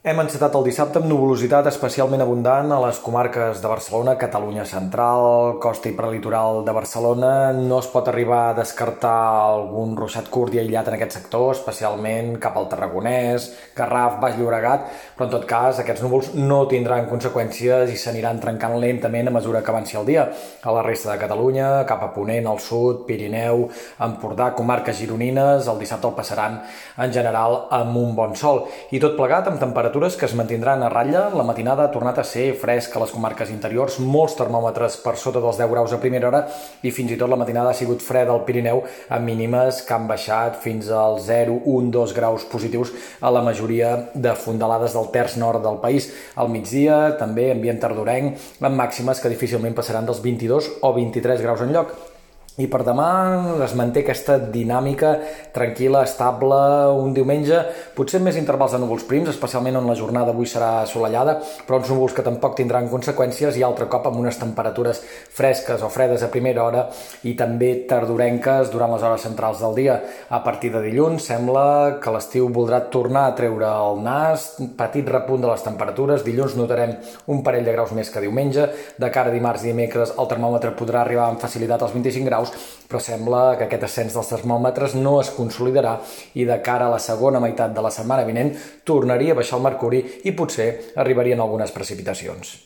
Hem encetat el dissabte amb nuvolositat especialment abundant a les comarques de Barcelona, Catalunya Central, costa i prelitoral de Barcelona. No es pot arribar a descartar algun ruixat curt i aïllat en aquest sector, especialment cap al Tarragonès, Garraf, Baix Llobregat, però en tot cas aquests núvols no tindran conseqüències i s'aniran trencant lentament a mesura que avanci el dia. A la resta de Catalunya, cap a Ponent, al sud, Pirineu, Empordà, comarques gironines, el dissabte el passaran en general amb un bon sol. I tot plegat amb temperatures temperatures que es mantindran a ratlla. La matinada ha tornat a ser fresca a les comarques interiors, molts termòmetres per sota dels 10 graus a primera hora i fins i tot la matinada ha sigut freda al Pirineu amb mínimes que han baixat fins als 0, 1, 2 graus positius a la majoria de fondalades del terç nord del país. Al migdia també ambient tardorenc amb màximes que difícilment passaran dels 22 o 23 graus en lloc. I per demà es manté aquesta dinàmica tranquil·la, estable, un diumenge, potser més intervals de núvols prims, especialment on la jornada avui serà assolellada, però uns núvols que tampoc tindran conseqüències i altre cop amb unes temperatures fresques o fredes a primera hora i també tardorenques durant les hores centrals del dia. A partir de dilluns sembla que l'estiu voldrà tornar a treure el nas, petit repunt de les temperatures, dilluns notarem un parell de graus més que diumenge, de cara a dimarts i dimecres el termòmetre podrà arribar amb facilitat als 25 graus però sembla que aquest ascens dels termòmetres no es consolidarà i de cara a la segona meitat de la setmana vinent tornaria a baixar el mercuri i potser arribarien algunes precipitacions.